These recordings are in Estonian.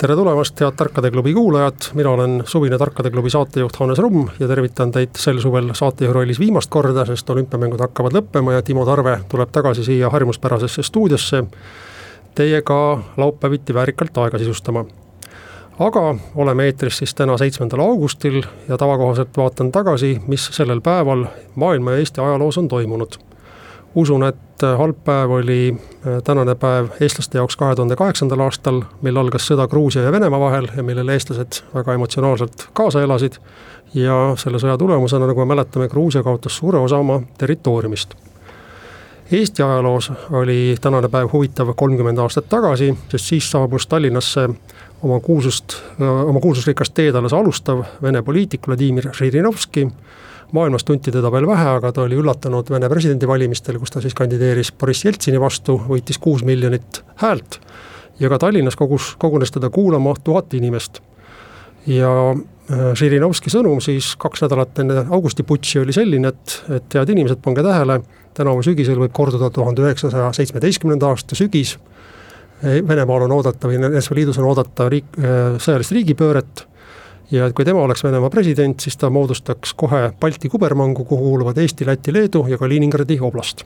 tere tulemast, head Tarkade klubi kuulajad, mina olen suvine Tarkade klubi saatejuht Hannes Rumm ja tervitan teid sel suvel saatejuhi rollis viimast korda, sest olümpiamängud hakkavad lõppema ja Timo Tarve tuleb tagasi siia harjumuspärasesse stuudiosse teiega laupäeviti väärikalt aega sisustama. aga oleme eetris siis täna, seitsmendal augustil ja tavakohaselt vaatan tagasi, mis sellel päeval maailma ja Eesti ajaloos on toimunud usun, et halb päev oli äh, tänane päev eestlaste jaoks kahe tuhande kaheksandal aastal, mil algas sõda Gruusia ja Venemaa vahel ja millele eestlased väga emotsionaalselt kaasa elasid. ja selle sõja tulemusena, nagu me mäletame, Gruusia kaotas suure osa oma territooriumist. Eesti ajaloos oli tänane päev huvitav kolmkümmend aastat tagasi, sest siis saabus Tallinnasse oma kuulsust, oma kuulsusrikast teed alles alustav Vene poliitik Vladimir Žirinovski maailmas tunti teda veel vähe, aga ta oli üllatanud Vene presidendivalimistel, kus ta siis kandideeris Boriss Jeltsini vastu, võitis kuus miljonit häält. ja ka Tallinnas kogus, kogunes teda kuulama tuhat inimest. ja äh, Žirinovski sõnum siis kaks nädalat enne augustiputši oli selline, et, et head inimesed, pange tähele, tänavu sügisel võib korduda tuhande üheksasaja seitsmeteistkümnenda aasta sügis. Venemaal on oodata või NSV Liidus on oodata riik, äh, sõjalist riigipööret ja et kui tema oleks Venemaa president, siis ta moodustaks kohe Balti kubermangu, kuhu kuuluvad Eesti, Läti, Leedu ja Kaliningradi oblast.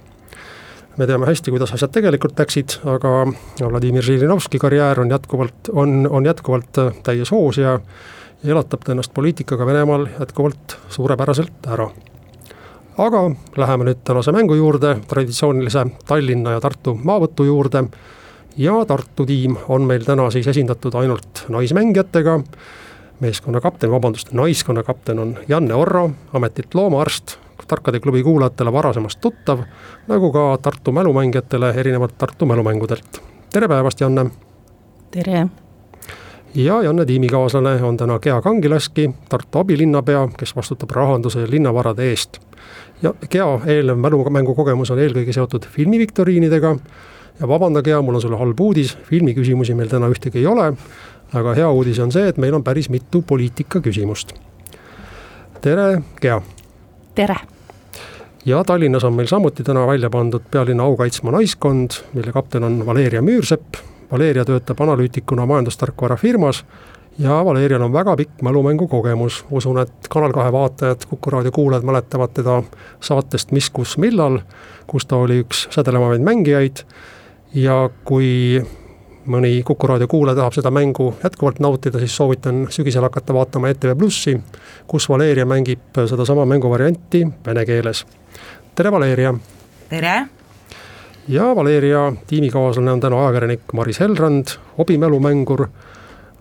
me teame hästi, kuidas asjad tegelikult läksid, aga Vladimir Žirinovski karjäär on jätkuvalt, on, on jätkuvalt täies hoos ja elatab ta ennast poliitikaga Venemaal jätkuvalt suurepäraselt ära. aga läheme nüüd tänase mängu juurde, traditsioonilise Tallinna ja Tartu maavõtu juurde ja Tartu tiim on meil täna siis esindatud ainult naismängijatega meeskonna kapten, vabandust, naiskonna kapten on Janne Orro, ametilt loomaarst, tarkade klubi kuulajatele varasemast tuttav, nagu ka Tartu mälumängijatele erinevalt Tartu mälumängudelt. tere päevast, Janne! tere! ja Janne tiimikaaslane on täna Gea Kangilaski, Tartu abilinnapea, kes vastutab rahanduse ja linnavarade eest. ja Gea eelnev mälumängu kogemus on eelkõige seotud filmiviktoriinidega ja vabanda, Gea, mul on sulle halb uudis, filmiküsimusi meil täna ühtegi ei ole aga hea uudis on see, et meil on päris mitu poliitika küsimust. tere, Gea! tere! ja Tallinnas on meil samuti täna välja pandud pealinna au kaitsma naiskond, mille kapten on Valeria Müürsepp. Valeria töötab analüütikuna majandustarkvara firmas ja Valerial on väga pikk mälumängu kogemus, usun, et Kanal kahe vaatajad, Kuku raadio kuulajad mäletavad teda saatest Mis, kus, millal, kus ta oli üks sädelevamaid mängijaid ja kui mõni Kuku raadio kuulaja tahab seda mängu jätkuvalt nautida, siis soovitan sügisel hakata vaatama ETV Plussi, kus Valeria mängib sedasama mänguvarianti vene keeles. tere, Valeria! tere! ja Valeria tiimikaaslane on täna ajakirjanik Maris Helrand, hobimälumängur,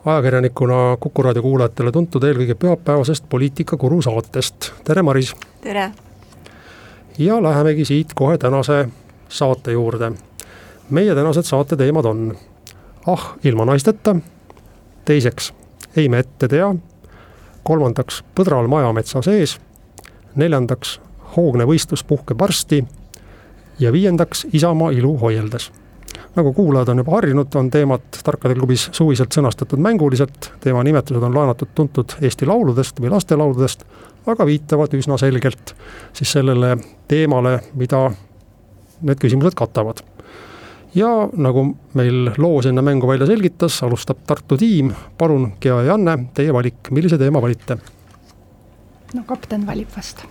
ajakirjanikuna Kuku raadio kuulajatele tuntud eelkõige pühapäevasest Poliitikakuru saatest, tere Maris! tere! ja lähemegi siit kohe tänase saate juurde. meie tänased saate teemad on ah ilma naisteta, teiseks ei me ette tea, kolmandaks põdral majametsa sees, neljandaks hoogne võistlus puhkeb varsti. Ja viiendaks Isamaa ilu hoieldes. nagu kuulajad on juba harjunud, on teemad Tarkade klubis suviselt sõnastatud mänguliselt, teema nimetused on laenatud tuntud Eesti lauludest või lastelauludest, aga viitavad üsna selgelt siis sellele teemale, mida need küsimused katavad ja nagu meil loos enne mängu välja selgitas, alustab Tartu tiim, palun, Gea ja Janne, teie valik, millise teema valite? no kapten valib vast.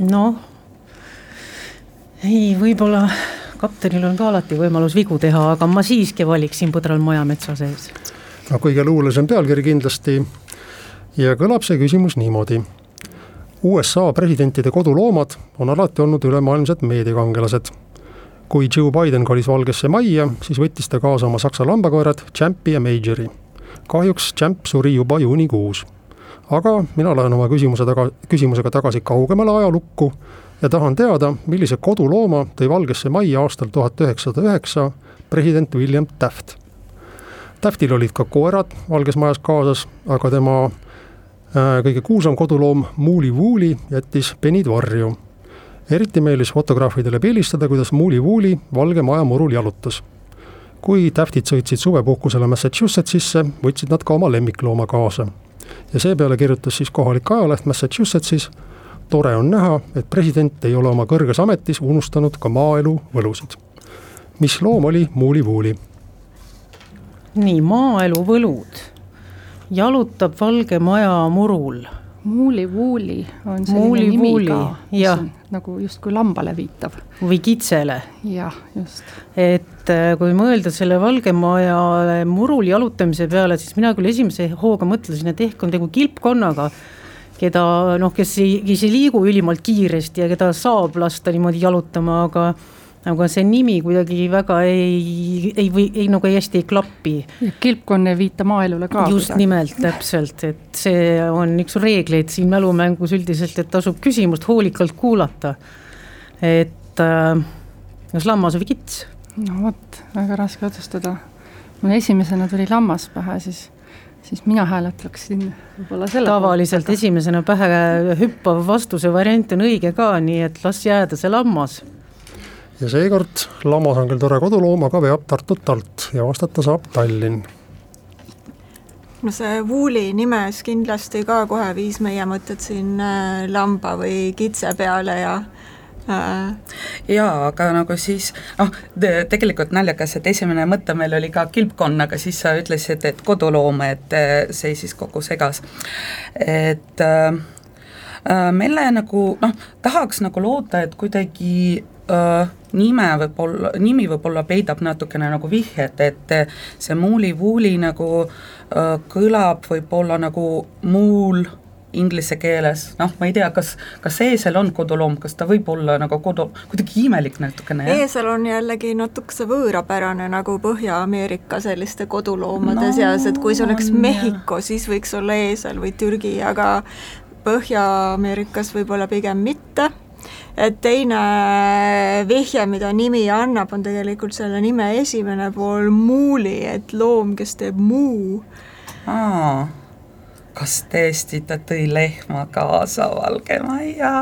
noh, ei, võib-olla kaptenil on ka alati võimalus vigu teha, aga ma siiski valiksin põdral majametsa sees. no kõige luulisem pealkiri kindlasti ja kõlab see küsimus niimoodi. USA presidentide koduloomad on alati olnud ülemaailmsed meediakangelased kui Joe Biden kolis Valgesse Majja, siis võttis ta kaasa oma saksa lambakoerad Champi ja Majori. kahjuks Champ suri juba juunikuus. aga mina lähen oma küsimuse taga, küsimusega tagasi kaugemale ajalukku ja tahan teada, millise kodulooma tõi Valgesse Majja aastal tuhat üheksasada üheksa president William Taft. Taftil olid ka koerad Valges Majas kaasas, aga tema äh, kõige kuulsam koduloom Muuli Wooli jättis penid varju eriti meeldis fotograafidele pildistada, kuidas Muuli-Vuuli Valge Maja murul jalutas. kui täftid sõitsid suvepuhkusele Massachusettsisse, võtsid nad ka oma lemmiklooma kaasa. ja seepeale kirjutas siis kohalik ajaleht Massachusettsis, tore on näha, et president ei ole oma kõrges ametis unustanud ka maaelu võlusid. mis loom oli Muuli-Vuuli? nii, maaelu võlud, jalutab Valge Maja murul muuli-vuuli on selline nimi ka, mis jah. on nagu justkui lambale viitav. või kitsele. jah, just. et äh, kui mõelda selle Valge Maja murul jalutamise peale, siis mina küll esimese hooga mõtlesin, et ehk on tegu kilpkonnaga, keda noh, kes ei, kes ei liigu ülimalt kiiresti ja keda saab lasta niimoodi jalutama, aga aga see nimi kuidagi väga ei, ei või, ei nagu hästi ei klapi. kilpkonn ei viita maaelule ka. just kuidagi. nimelt, täpselt, et see on üks reegleid siin mälumängus üldiselt, et tasub küsimust hoolikalt kuulata. et äh, kas lammas või kits? no vot, väga raske otsustada. mul esimesena tuli lammas pähe, siis siis mina hääletaksin võib-olla selle tavaliselt esimesena pähe hüppav vastuse variant on õige ka, nii et las jääda see lammas ja seekord lammas on küll tore koduloom, aga veab Tartut alt ja vastata saab Tallinn. no see Wooli nimes kindlasti ka kohe viis meie mõtted siin äh, lamba või kitse peale ja äh, jaa, aga nagu siis noh, tegelikult naljakas, et esimene mõte meil oli ka kilpkonn, aga siis sa ütlesid, et koduloom, et äh, see siis kogu segas. et äh, meile nagu noh, tahaks nagu loota, et kuidagi äh, nime võib-olla, nimi võib-olla peidab natukene nagu vihjet, et see muuli-vuuli nagu äh, kõlab võib-olla nagu muul inglise keeles, noh, ma ei tea, kas, kas eesel on koduloom, kas ta võib olla nagu kodu, kuidagi imelik natukene, eesel on jällegi natukese võõrapärane nagu Põhja-Ameerika selliste koduloomade no, seas, et kui see oleks Mehhiko, siis võiks olla eesel või Türgi, aga Põhja-Ameerikas võib-olla pigem mitte et teine vihje, mida nimi annab, on tegelikult selle nime esimene pool muuli, et loom, kes teeb muu. aa, kas tõesti ta tõi lehma kaasa Valge Majja?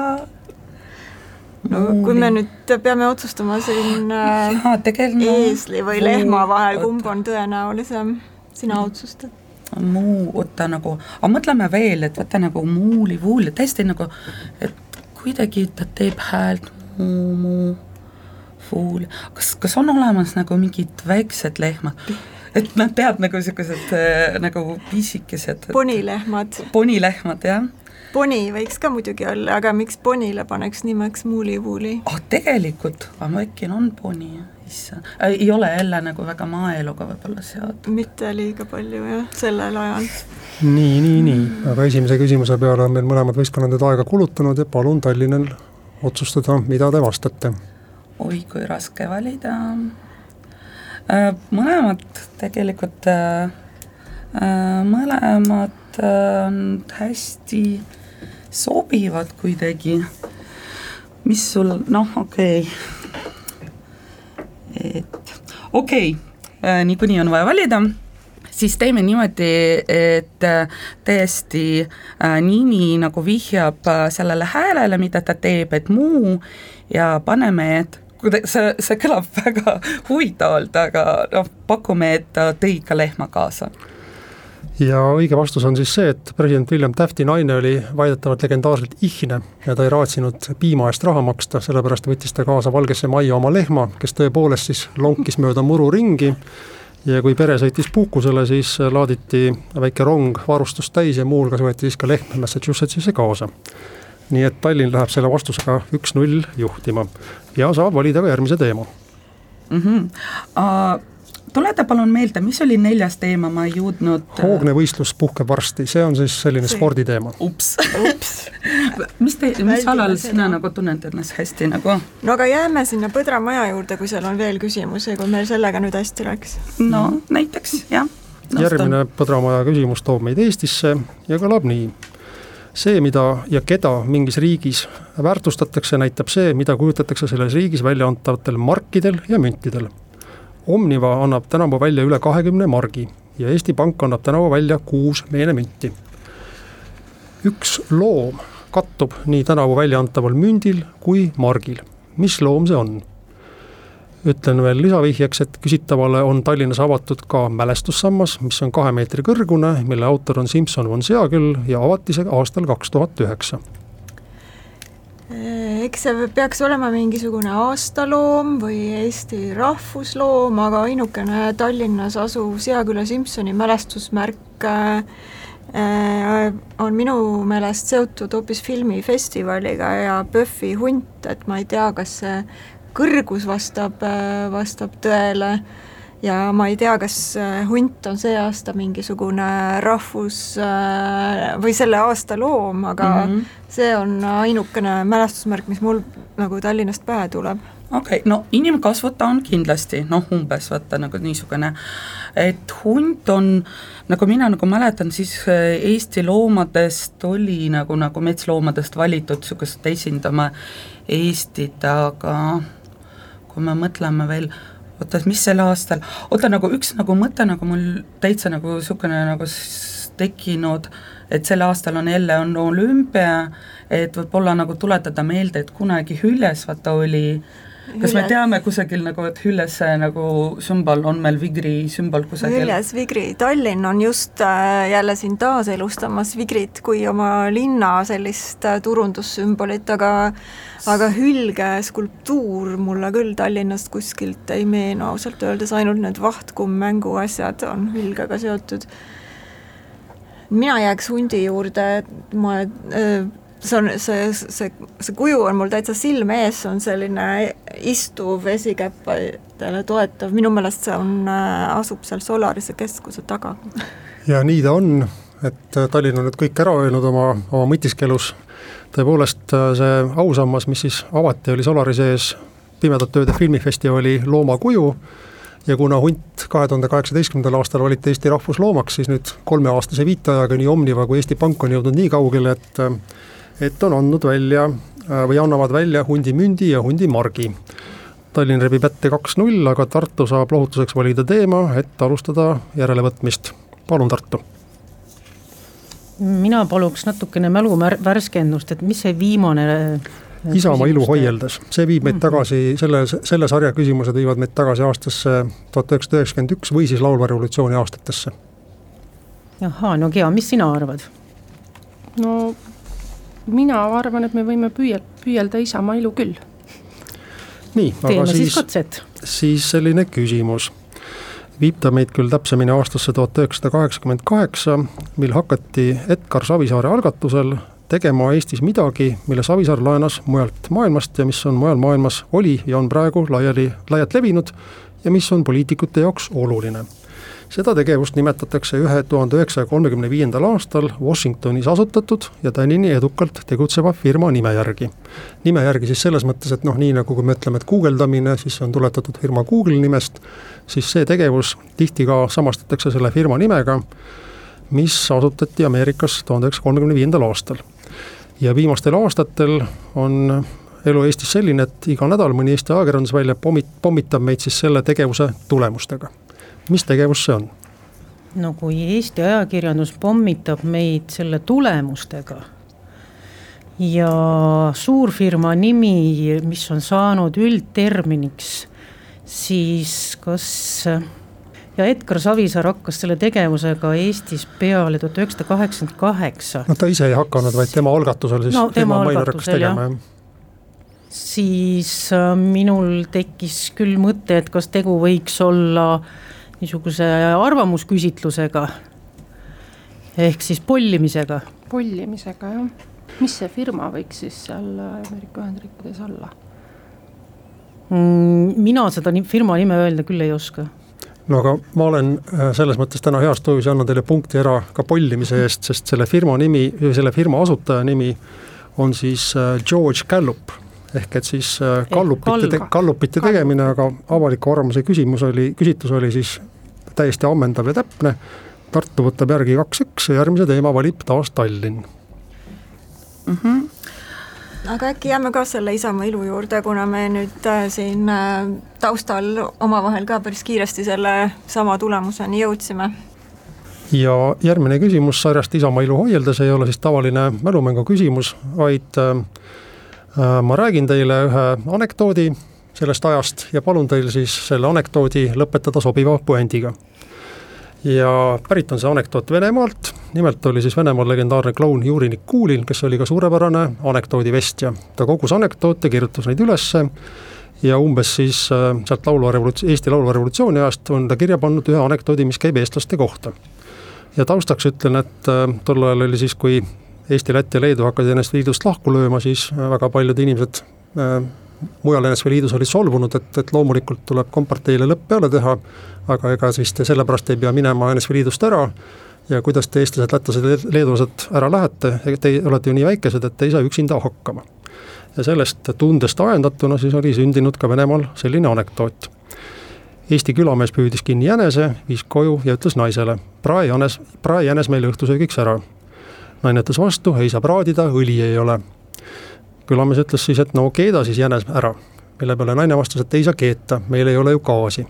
no Muuli. kui me nüüd peame otsustama siin Jaa, eesli või lehma vahel, kumb on tõenäolisem, sina otsustad muu, oota nagu, aga mõtleme veel, et vaata nagu muuli-vuuli, täiesti nagu, et kuidagi ta teeb häält muu-muu, fuul, kas, kas on olemas nagu mingid väiksed lehmad? et nad teavad nagu niisugused äh, nagu pisikesed. ponilehmad. ponilehmad, jah poni võiks ka muidugi olla, aga miks ponile paneks nimeks muuli-vuuli? oh tegelikult, aga äkki on poni, issand äh,, ei ole jälle nagu väga maaeluga võib-olla seotud. mitte liiga palju jah, sellel ajal nii, nii, nii, aga esimese küsimuse peale on meil mõlemad võistkonnad nüüd aega kulutanud ja palun Tallinnal otsustada, mida te vastate. oi kui raske valida. Äh, mõlemad tegelikult, äh, äh, mõlemad on hästi sobivad kuidagi. mis sul, noh, okei okay., et okei okay., niikuinii on vaja valida siis teeme niimoodi, et äh, tõesti äh, nimi nagu vihjab äh, sellele häälele, mida ta teeb, et muu ja paneme, et see, see kõlab väga huvitavalt, aga noh, pakume, et ta tõi ka lehma kaasa ja õige vastus on siis see, et president William Tafti naine oli väidetavalt legendaarselt ihne ja ta ei raatsinud piima eest raha maksta, sellepärast võttis ta kaasa Valgesse Majja oma lehma, kes tõepoolest siis lonkis mööda muru ringi ja kui pere sõitis puhkusele, siis laaditi väike rong varustust täis ja muuhulgas võeti siis ka lehm Massachusettsisse kaasa. nii et Tallinn läheb selle vastusega üks-null juhtima ja saab valida ka järgmise teema mm. -hmm. Uh, tuleta palun meelde, mis oli neljas teema, ma ei jõudnud. Äh, hoogne võistlus puhkeb varsti, see on siis selline see. sporditeema. ups, ups. mis te, mis alal sina nagu tunned ennast hästi nagu? no aga jääme sinna Põdra maja juurde, kui seal on veel küsimusi, kui meil sellega nüüd hästi läks. no näiteks, jah. järgmine Põdra maja küsimus toob meid Eestisse ja kõlab nii see, mida ja keda mingis riigis väärtustatakse, näitab see, mida kujutatakse selles riigis välja antavatel markidel ja müntidel Omniva annab tänavu välja üle kahekümne margi ja Eesti Pank annab tänavu välja kuus meenemünti. üks loom kattub nii tänavu välja antaval mündil kui margil. mis loom see on? ütlen veel lisavihjeks, et küsitavale on Tallinnas avatud ka mälestussammas, mis on kahe meetri kõrgune, mille autor on Simson von Seaküll ja avati see aastal kaks tuhat üheksa eks see peaks olema mingisugune aastaloom või Eesti rahvusloom, aga ainukene Tallinnas asuv Seaküla Simsoni mälestusmärk äh, on minu meelest seotud hoopis filmifestivaliga ja PÖFFi hunt, et ma ei tea, kas see kõrgus vastab, äh, vastab tõele ja ma ei tea, kas äh, hunt on see aasta mingisugune rahvus äh, või selle aasta loom, aga mm -hmm. see on ainukene mälestusmärk, mis mul nagu Tallinnast pähe tuleb okei okay,, no inimkasvud ta on kindlasti, noh umbes vaata nagu niisugune, et hunt on, nagu mina nagu mäletan, siis äh, Eesti loomadest oli nagu, nagu metsloomadest valitud niisugust esindama Eestit, aga kui me mõtleme veel oota, mis sel aastal, oota nagu üks nagu mõte nagu mul täitsa nagu niisugune nagu tekkinud, et sel aastal on jälle, on olümpia, et võib-olla nagu tuletada meelde, et kunagi Hüljes vaata oli äh, kas me teame kusagil nagu, et Hüllese nagu sümbol on meil Vigri sümbol kusagil? Hüljes Vigri, Tallinn on just äh, jälle siin taaselustamas Vigrit kui oma linna sellist äh, turundussümbolit, aga aga hülge skulptuur mulle küll Tallinnast kuskilt ei meenu ausalt öeldes, ainult need vahtkumm-mängu asjad on hülgega seotud. mina jääks hundi juurde, ma äh, see on, see, see, see kuju on mul täitsa silme ees, on selline istuv esikäppadele toetav, minu meelest see on, äh, asub seal Solarise keskuse taga. ja nii ta on, et äh, Tallinn on nüüd kõik ära öelnud oma, oma mõtiskelus, tõepoolest äh, see ausammas, mis siis avati, oli Solarise ees Pimedate Ööde filmifestivali loomakuju. Ja kuna hunt kahe tuhande kaheksateistkümnendal aastal valiti Eesti rahvusloomaks, siis nüüd kolmeaastase viiteajaga nii Omniva kui Eesti Pank on jõudnud nii kaugele, et et on andnud välja äh, või annavad välja hundimündi ja hundimargi. Tallinn rebib ette kaks-null, aga Tartu saab lohutuseks valida teema, et alustada järelevõtmist. palun, Tartu mina paluks natukene mälu värskendust, et mis see viimane äh, Isamaa ilu hoieldes, see viib meid mhm. tagasi, selle, selle sarja küsimused viivad meid tagasi aastasse tuhat üheksasada üheksakümmend üks või siis laulva revolutsiooni aastatesse. ahhaa, no Gea, mis sina arvad? no mina arvan, et me võime püüel-, püüelda Isamaa ilu küll. nii, aga siis, siis siis selline küsimus. Viib ta meid küll täpsemini aastasse tuhat üheksasada kaheksakümmend kaheksa, mil hakati Edgar Savisaare algatusel tegema Eestis midagi, mille Savisaar laenas mujalt maailmast ja mis on mujal maailmas, oli ja on praegu laiali, laialt levinud ja mis on poliitikute jaoks oluline seda tegevust nimetatakse ühe tuhande üheksasaja kolmekümne viiendal aastal Washingtonis asutatud ja tänini edukalt tegutseva firma nime järgi. nime järgi siis selles mõttes, et noh, nii nagu kui me ütleme, et guugeldamine, siis on tuletatud firma Google nimest, siis see tegevus tihti ka samastatakse selle firma nimega, mis asutati Ameerikas tuhande üheksasaja kolmekümne viiendal aastal. ja viimastel aastatel on elu Eestis selline, et iga nädal mõni Eesti ajakirjandusvälja pommit-, pommitab meid siis selle tegevuse tulemustega mis tegevus see on? no kui Eesti ajakirjandus pommitab meid selle tulemustega ja suurfirma nimi, mis on saanud üldterminiks, siis kas ja Edgar Savisaar hakkas selle tegevusega Eestis peale tuhat üheksasada kaheksakümmend kaheksa. no ta ise ei hakanud, vaid tema algatusel siis no, tema algatusel jah ja. siis äh, minul tekkis küll mõte, et kas tegu võiks olla äh, niisuguse arvamusküsitlusega ehk siis pollimisega. pollimisega jah, mis see firma võiks siis seal Ameerika Ühendriikides olla mm,? mina seda firma nime öelda küll ei oska no aga ma olen äh, selles mõttes täna heas tujus ja annan teile punkti ära ka pollimise eest, sest selle firma nimi, selle firma asutaja nimi on siis äh, George Gallup ehk et siis gallupite, äh, gallupite tegemine, aga avaliku arvamuse küsimus oli, küsitlus oli siis täiesti ammendav ja täpne. Tartu võtab järgi kaks-üks ja järgmise teema valib taas Tallinn mm. -hmm aga äkki jääme ka selle Isamaa ilu juurde, kuna me nüüd äh, siin äh, taustal omavahel ka päris kiiresti selle sama tulemuseni jõudsime. ja järgmine küsimus sarjast Isamaa ilu hoieldes ei ole siis tavaline mälumängu küsimus, vaid äh, ma räägin teile ühe anekdoodi sellest ajast ja palun teil siis selle anekdoodi lõpetada sobiva puändiga. ja pärit on see anekdoot Venemaalt, nimelt oli siis Venemaal legendaarne kloun Juri Nikulin, kes oli ka suurepärane anekdoodivestja. ta kogus anekdoote, kirjutas neid ülesse ja umbes siis äh, sealt laulva revoluts-, Eesti laulva revolutsiooni ajast on ta kirja pannud ühe anekdoodi, mis käib eestlaste kohta ja taustaks ütlen, et äh, tol ajal oli siis, kui Eesti, Läti ja Leedu hakkasid ennast liidust lahku lööma, siis äh, väga paljud inimesed äh, mujal NSV Liidus olid solvunud, et, et loomulikult tuleb komparteile lõpp peale teha, aga ega siis te sellepärast ei pea minema NSV Liidust ära ja kuidas te, eestlased, lätlased, leedulased ära lähete, te olete ju nii väikesed, et te ei saa üksinda hakkama. ja sellest tundest ajendatuna siis oli sündinud ka Venemaal selline anekdoot Eesti külamees püüdis kinni jänese, viis koju ja ütles naisele, prae jänes, prae jänes meile õhtusöögiks ära. Naine ütles vastu, ei saa praadida, õli ei ole. külamees ütles siis, et no keeda siis jänes ära, mille peale naine vastas, et ei saa keeta, meil ei ole ju gaasi.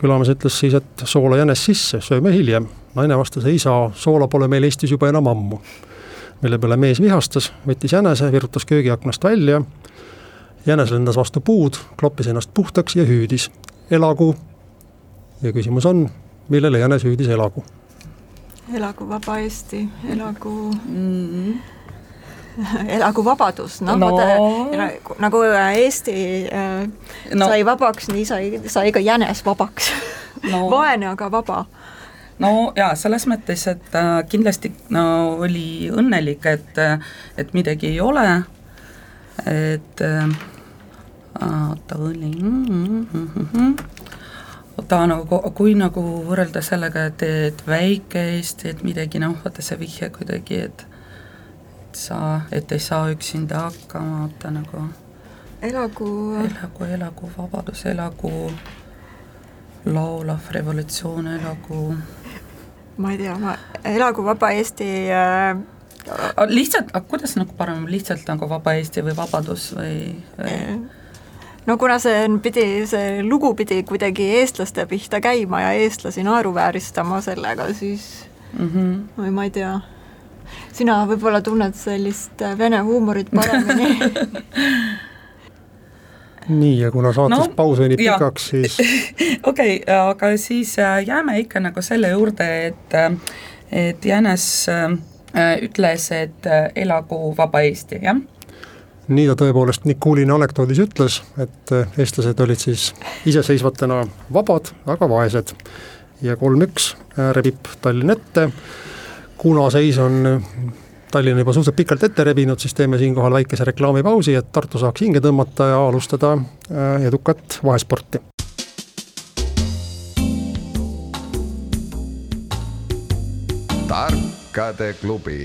külamees ütles siis, et soola jänes sisse, sööme hiljem. naine vastas, ei saa, soola pole meil Eestis juba enam ammu. mille peale mees vihastas, võttis jänese, virutas köögiaknast välja jänes lendas vastu puud, kloppis ennast puhtaks ja hüüdis elagu. ja küsimus on, millele jänes hüüdis elagu? Elagu vaba Eesti, elagu mm. -hmm elagu vabadus, noh no. vaata nagu Eesti äh, no. sai vabaks, nii sai, sai ka jänes vabaks no. vaene, aga vaba. no jaa, selles mõttes, et äh, kindlasti no oli õnnelik, et, et midagi ei ole, et äh, oota, õli mm, mm, mm, ta nagu, kui nagu võrrelda sellega, et, et väike Eesti, et midagi noh, vaata see vihje kuidagi, et et sa, et ei saa üksinda hakkama, vaata nagu elagu elagu, elagu vabadus, elagu laulav revolutsioon, elagu ma ei tea, ma, elagu vaba Eesti äh, lihtsalt, kuidas nagu parem, lihtsalt nagu vaba Eesti või vabadus või, või...? No kuna see on, pidi, see lugu pidi kuidagi eestlaste pihta käima ja eestlasi naeruvääristama sellega, siis mm -hmm. või ma ei tea, sina võib-olla tunned sellist vene huumorit paremini. Nii, ja kuna saates no, paus venib pikaks, siis okei okay,, aga siis äh, jääme ikka nagu selle juurde, et äh, et Jänes äh, ütles, et elagu vaba Eesti, jah nii ta tõepoolest Nikulini anekdoodis ütles, et eh, eestlased olid siis iseseisvatena vabad, aga vaesed. ja kolm-üks eh, rebib Tallinn ette, kuna seis on eh, Tallinna juba suhteliselt pikalt ette rebinud, siis teeme siinkohal väikese reklaamipausi, et Tartu saaks hinge tõmmata ja alustada edukat vahesporti. tarkade klubi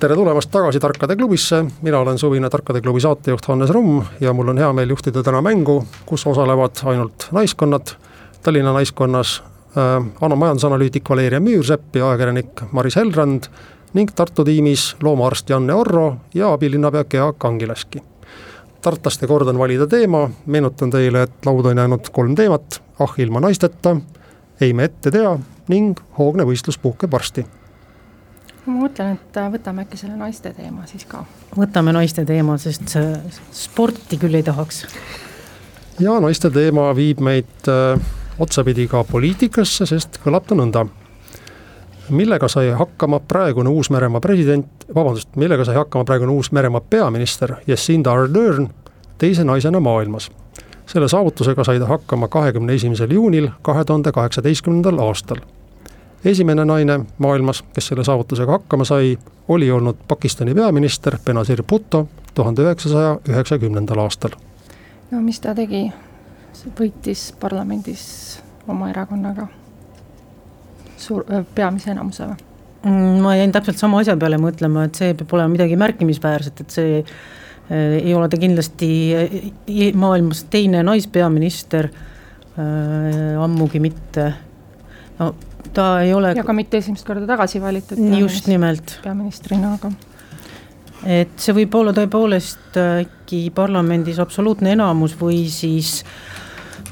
tere tulemast tagasi Tarkade klubisse, mina olen suvine Tarkade klubi saatejuht Hannes Rumm ja mul on hea meel juhtida täna mängu, kus osalevad ainult naiskonnad. Tallinna naiskonnas äh, Anna majandusanalüütik Valeria Müürsepp ja ajakirjanik Maris Helrand ning Tartu tiimis loomaarst Janne Orro ja abilinnapea Gea Kangilaski. tartlaste kord on valida teema, meenutan teile, et lauda on jäänud kolm teemat, ah ilma naisteta, ei me ette tea ning hoogne võistlus puhkeb varsti ma mõtlen, et äh, võtame äkki selle naiste teema siis ka. võtame naiste teema, sest sporti küll ei tahaks. ja naiste teema viib meid äh, otsapidi ka poliitikasse, sest kõlab ta nõnda. millega sai hakkama praegune Uus-Meremaa president, vabandust, millega sai hakkama praegune Uus-Meremaa peaminister Jacinda Ardern teise naisena maailmas selle saavutusega sai ta hakkama kahekümne esimesel juunil kahe tuhande kaheksateistkümnendal aastal esimene naine maailmas, kes selle saavutusega hakkama sai, oli olnud Pakistani peaminister Benazir Bhutto tuhande üheksasaja üheksakümnendal aastal. no mis ta tegi? võitis parlamendis oma erakonnaga suur, peamise enamuse või? Mm, ma jäin täpselt sama asja peale mõtlema, et see peab olema midagi märkimisväärset, et see ei ole ta kindlasti maailmas teine naispeaminister äh,, ammugi mitte. no ta ei ole. ja ka mitte esimest korda tagasi valitud. just nimelt. peaministrina, aga. et see võib olla tõepoolest äkki parlamendis absoluutne enamus või siis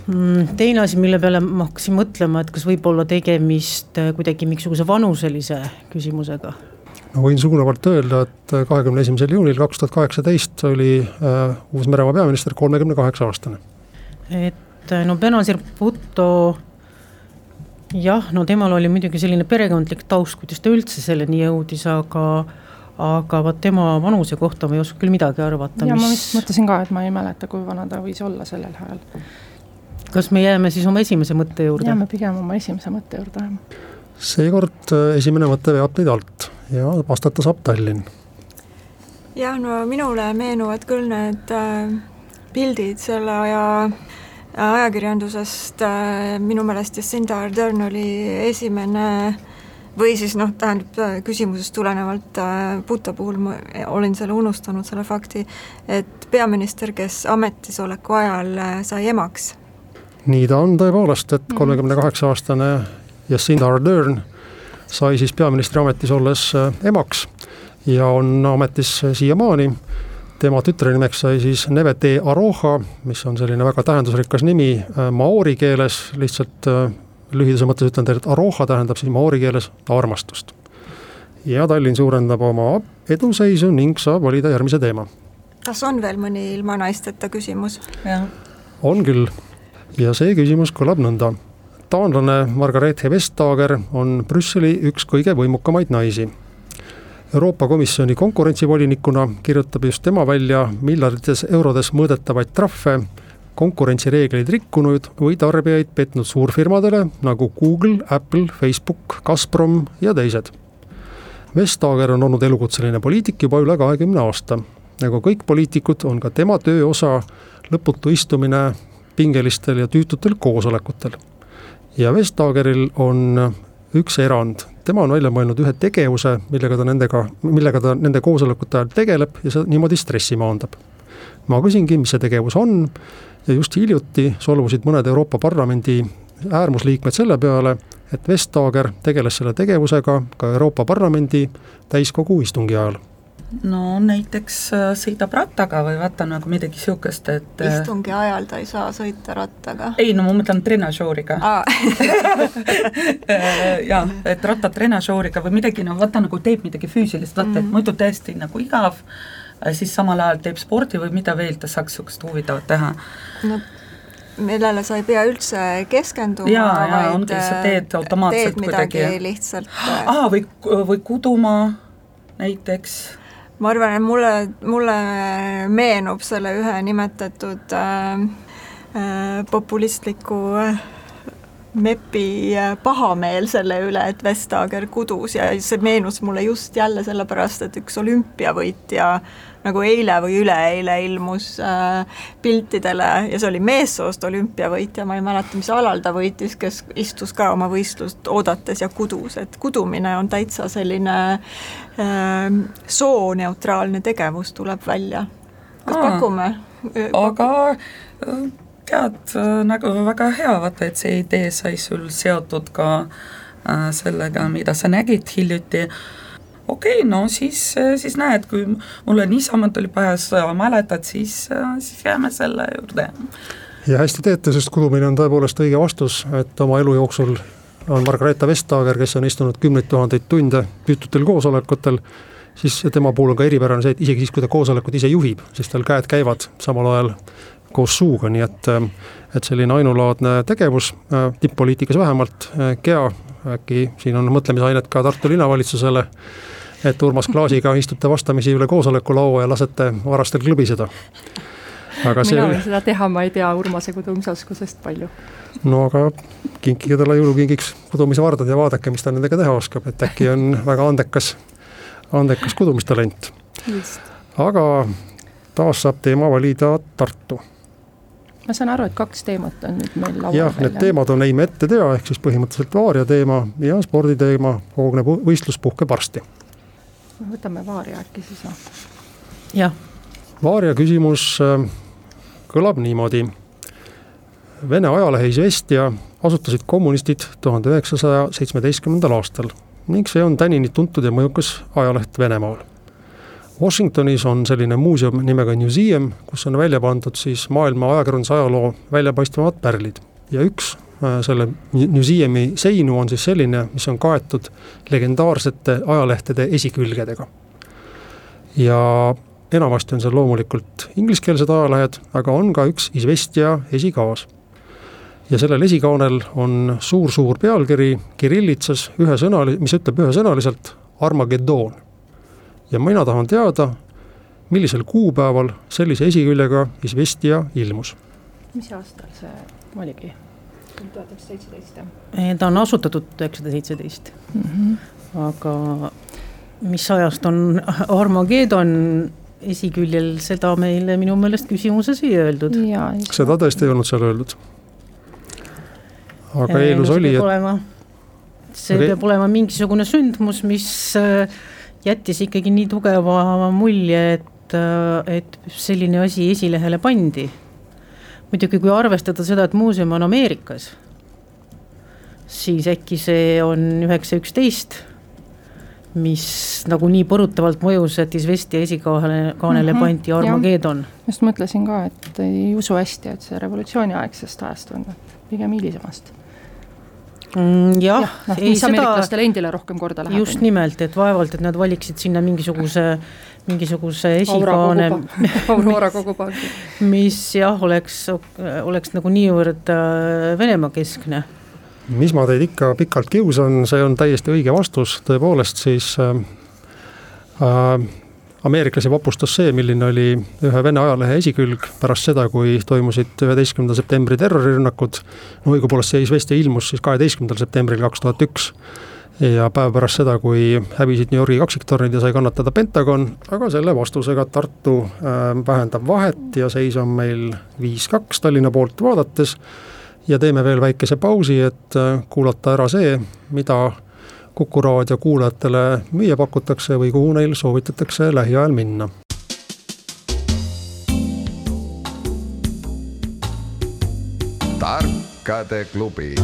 Mm, teine asi, mille peale ma hakkasin mõtlema, et kas võib olla tegemist äh, kuidagi mingisuguse vanuselise küsimusega? ma võin suunavalt öelda, et kahekümne esimesel juunil kaks tuhat kaheksateist oli äh, Uus-Meremaa peaminister kolmekümne kaheksa aastane. et äh, no Benazir Bhutto jah, no temal oli muidugi selline perekondlik taust, kuidas ta üldse selleni jõudis, aga aga vot tema vanuse kohta ma ei oska küll midagi arvata. ja mis... ma vist mõtlesin ka, et ma ei mäleta, kui vana ta võis olla sellel ajal kas me jääme siis oma esimese mõtte juurde? jääme pigem oma esimese mõtte juurde, jah. seekord äh, esimene mõte veab teid alt ja vastata saab Tallinn. jah, no minule meenuvad küll need äh, pildid selle aja ajakirjandusest äh,, minu meelest Jacinda Ardern oli esimene või siis noh, tähendab äh, küsimusest tulenevalt äh, Puto puhul ma olin selle unustanud, selle fakti, et peaminister, kes ametisoleku ajal äh, sai emaks nii ta on tõepoolest, et mhm. kolmekümne kaheksa aastane Jacinda Ardern sai siis peaministri ametis olles äh, emaks ja on ametis siiamaani. Tema tütre nimeks sai siis Nevete Aroha, mis on selline väga tähendusrikas nimi äh, maori keeles, lihtsalt äh, lühiduse mõttes ütlen teile, et Aroha tähendab siis maori keeles armastust. ja Tallinn suurendab oma eduseisu ning saab valida järgmise teema. kas on veel mõni ilma naisteta küsimus? on küll ja see küsimus kõlab nõnda. taanlane Margarethe Vestager on Brüsseli üks kõige võimukamaid naisi. Euroopa Komisjoni konkurentsivolinikuna kirjutab just tema välja miljardites eurodes mõõdetavaid trahve konkurentsireegleid rikkunud või tarbijaid petnud suurfirmadele nagu Google, Apple, Facebook, Gazprom ja teised. Vestager on olnud elukutseline poliitik juba üle kahekümne aasta. nagu kõik poliitikud, on ka tema töö osa lõputu istumine pingelistel ja tüütutel koosolekutel. ja Vestageril on üks erand, tema on välja mõelnud ühe tegevuse, millega ta nendega, millega ta nende koosolekute ajal tegeleb ja see niimoodi stressi maandab. ma küsingi, mis see tegevus on ja just hiljuti solvusid mõned Euroopa Parlamendi äärmusliikmed selle peale, et Vestager tegeles selle tegevusega ka Euroopa Parlamendi täiskogu istungi ajal no näiteks äh, sõidab rattaga või vaata nagu midagi niisugust, et äh, istungi ajal ta ei saa sõita rattaga? ei, no ma mõtlen trenažooriga jah, et rattatrenažooriga või midagi, no vaata nagu teeb midagi füüsilist, vaata mm, -hmm. et muidu täiesti nagu igav, siis samal ajal teeb spordi või mida veel ta saaks niisugust huvitavat teha. No millele sa ei pea üldse keskenduma, vaid ongi, sa teed automaatselt teed midagi kuidagi... lihtsalt aa, või, või kuduma näiteks ma arvan, et mulle, mulle meenub selle ühe nimetatud äh, äh, populistliku äh, MEP-i äh, pahameel selle üle, et Vestager kudus ja see meenus mulle just jälle sellepärast, et üks olümpiavõitja nagu eile või üleeile ilmus äh, piltidele ja see oli meessoost olümpiavõitja, ma ei mäleta, mis alal ta võitis, kes istus ka oma võistlust oodates ja kudus, et kudumine on täitsa selline äh, sooneutraalne tegevus, tuleb välja. kas Aa, pakume? aga äh, tead, äh, nagu väga hea, vaata, et see idee sai sul seotud ka äh, sellega, mida sa nägid hiljuti okei okay,, no siis, siis näed, kui mulle niisama tuli pähe, sa mäletad, siis, siis jääme selle juurde. ja hästi teete, sest kudumine on tõepoolest õige vastus, et oma elu jooksul on Margareeta Vestager, kes on istunud kümneid tuhandeid tunde tüütutel koosolekutel, siis tema puhul on ka eripärane see, et isegi siis, kui ta koosolekut ise juhib, siis tal käed käivad samal ajal koos suuga, nii et et selline ainulaadne tegevus, tipp-poliitikas vähemalt, Gea, äkki siin on mõtlemisainet ka Tartu linnavalitsusele et Urmas Klaasiga istute vastamisi üle koosolekulaua ja lasete varastel klõbiseda. aga see mina võin seda teha, ma ei tea Urmase kudumisoskusest palju. no aga kinkige talle jõulukingiks kudumise vardad ja vaadake, mis ta nendega teha oskab, et äkki on väga andekas, andekas kudumistalent. aga taas saab teema valida Tartu ma saan aru, et kaks teemat on nüüd meil laual. jah, need teemad on Ei me ette tea, ehk siis põhimõtteliselt Vaaria teema ja sporditeema hoogne võistlus puhkeb varsti võtame Vaaria äkki siis või? jah. Vaaria küsimus äh, kõlab niimoodi. Vene ajalehe Izvestia asutasid kommunistid tuhande üheksasaja seitsmeteistkümnendal aastal ning see on tänini tuntud ja mõjukas ajaleht Venemaal. Washingtonis on selline muuseum nimega Museum, kus on välja pandud siis maailma ajakirjanduse ajaloo väljapaistvamad pärlid ja üks selle museumi seinu on siis selline, mis on kaetud legendaarsete ajalehtede esikülgedega. ja enamasti on seal loomulikult ingliskeelsed ajalehed, aga on ka üks Izvestia esikaas. ja sellel esikaanel on suur-suur pealkiri kirillitsas ühesõnali-, mis ütleb ühesõnaliselt Armageddon. ja mina tahan teada, millisel kuupäeval sellise esiküljega Izvestia ilmus. mis aastal see oligi? Tuhat üheksasada seitseteist, jah? ta on asutatud üheksasada seitseteist, mhm. aga mis ajast on Armageddon esiküljel, seda meile minu meelest küsimuses ei öeldud. seda tõesti ei olnud seal öeldud. aga eeldus oli, et see peab olema mingisugune sündmus, mis äh, jättis ikkagi nii tugeva mulje, et, äh, et selline asi esilehele pandi. Muidugi, kui arvestada seda, et muuseum on Ameerikas, siis äkki see on üheksa üksteist mis nagu nii põrutavalt mõjus, et Izvestia esikaanele, kaanele mm -hmm, pandi Armageddon. just mõtlesin ka, et ei usu hästi, et see revolutsiooniaegsest ajast on, pigem hilisemast mm,. jah ja,, noh, mis ameeriklastele endile rohkem korda läheb. just nimelt, et vaevalt, et nad valiksid sinna mingisuguse, mingisuguse esikaane. Aurora kogupaagi. mis jah, oleks, oleks nagu niivõrd äh, Venemaa keskne mis ma teid ikka pikalt kiusan, see on täiesti õige vastus, tõepoolest siis äh, äh, ameeriklasi vapustas see, milline oli ühe Vene ajalehe esikülg pärast seda, kui toimusid üheteistkümnenda septembri terrorirünnakud. no õigupoolest see Izvestia ilmus siis kaheteistkümnendal septembril kaks tuhat üks ja päev pärast seda, kui hävisid New Yorgi kaksiktornid ja sai kannatada Pentagon, aga selle vastusega Tartu äh, vähendab vahet ja seis on meil viis-kaks Tallinna poolt vaadates ja teeme veel väikese pausi, et äh, kuulata ära see, mida Kuku raadio kuulajatele müüa pakutakse või kuhu neil soovitatakse lähiajal minna. tarkade klubi.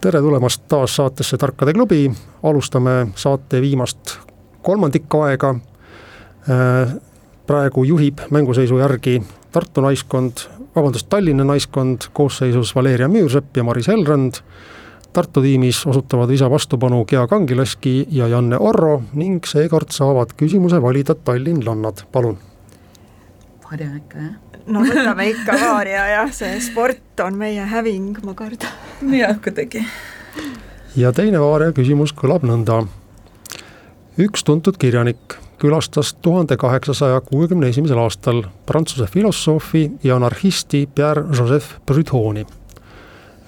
tere tulemast taas saatesse Tarkade klubi, alustame saate viimast kolmandikku aega. Äh, praegu juhib mänguseisu järgi Tartu naiskond vabandust, Tallinna naiskond koosseisus Valeria Müürsepp ja Maris Helrand. Tartu tiimis osutavad isa vastupanu Gea Kangilaski ja Janne Orro ning seekord saavad küsimuse valida tallinlannad, palun. Varja ikka, jah? no võtame ikka Varja jah, see sport on meie häving, ma kardan. jah, kuidagi. ja teine Varja küsimus kõlab nõnda. üks tuntud kirjanik külastas tuhande kaheksasaja kuuekümne esimesel aastal prantsuse filosoofi ja anarhisti Pierre-Joseph Proudhoni.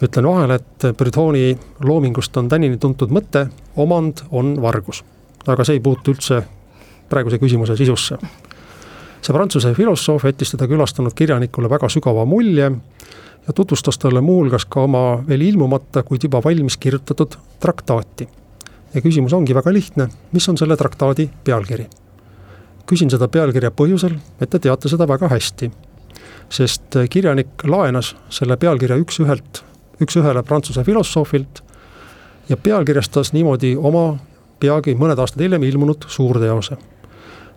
Ütlen vahele, et Proudhoni loomingust on tänini tuntud mõte, omand on vargus. aga see ei puutu üldse praeguse küsimuse sisusse. see prantsuse filosoof jättis teda külastanud kirjanikule väga sügava mulje ja tutvustas talle muuhulgas ka oma veel ilmumata, kuid juba valmis kirjutatud traktaati ja küsimus ongi väga lihtne, mis on selle traktaadi pealkiri? küsin seda pealkirja põhjusel, et te teate seda väga hästi. sest kirjanik laenas selle pealkirja üks-ühelt, üks-ühele prantsuse filosoofilt ja pealkirjastas niimoodi oma peagi mõned aastad hiljem ilmunud suurteose.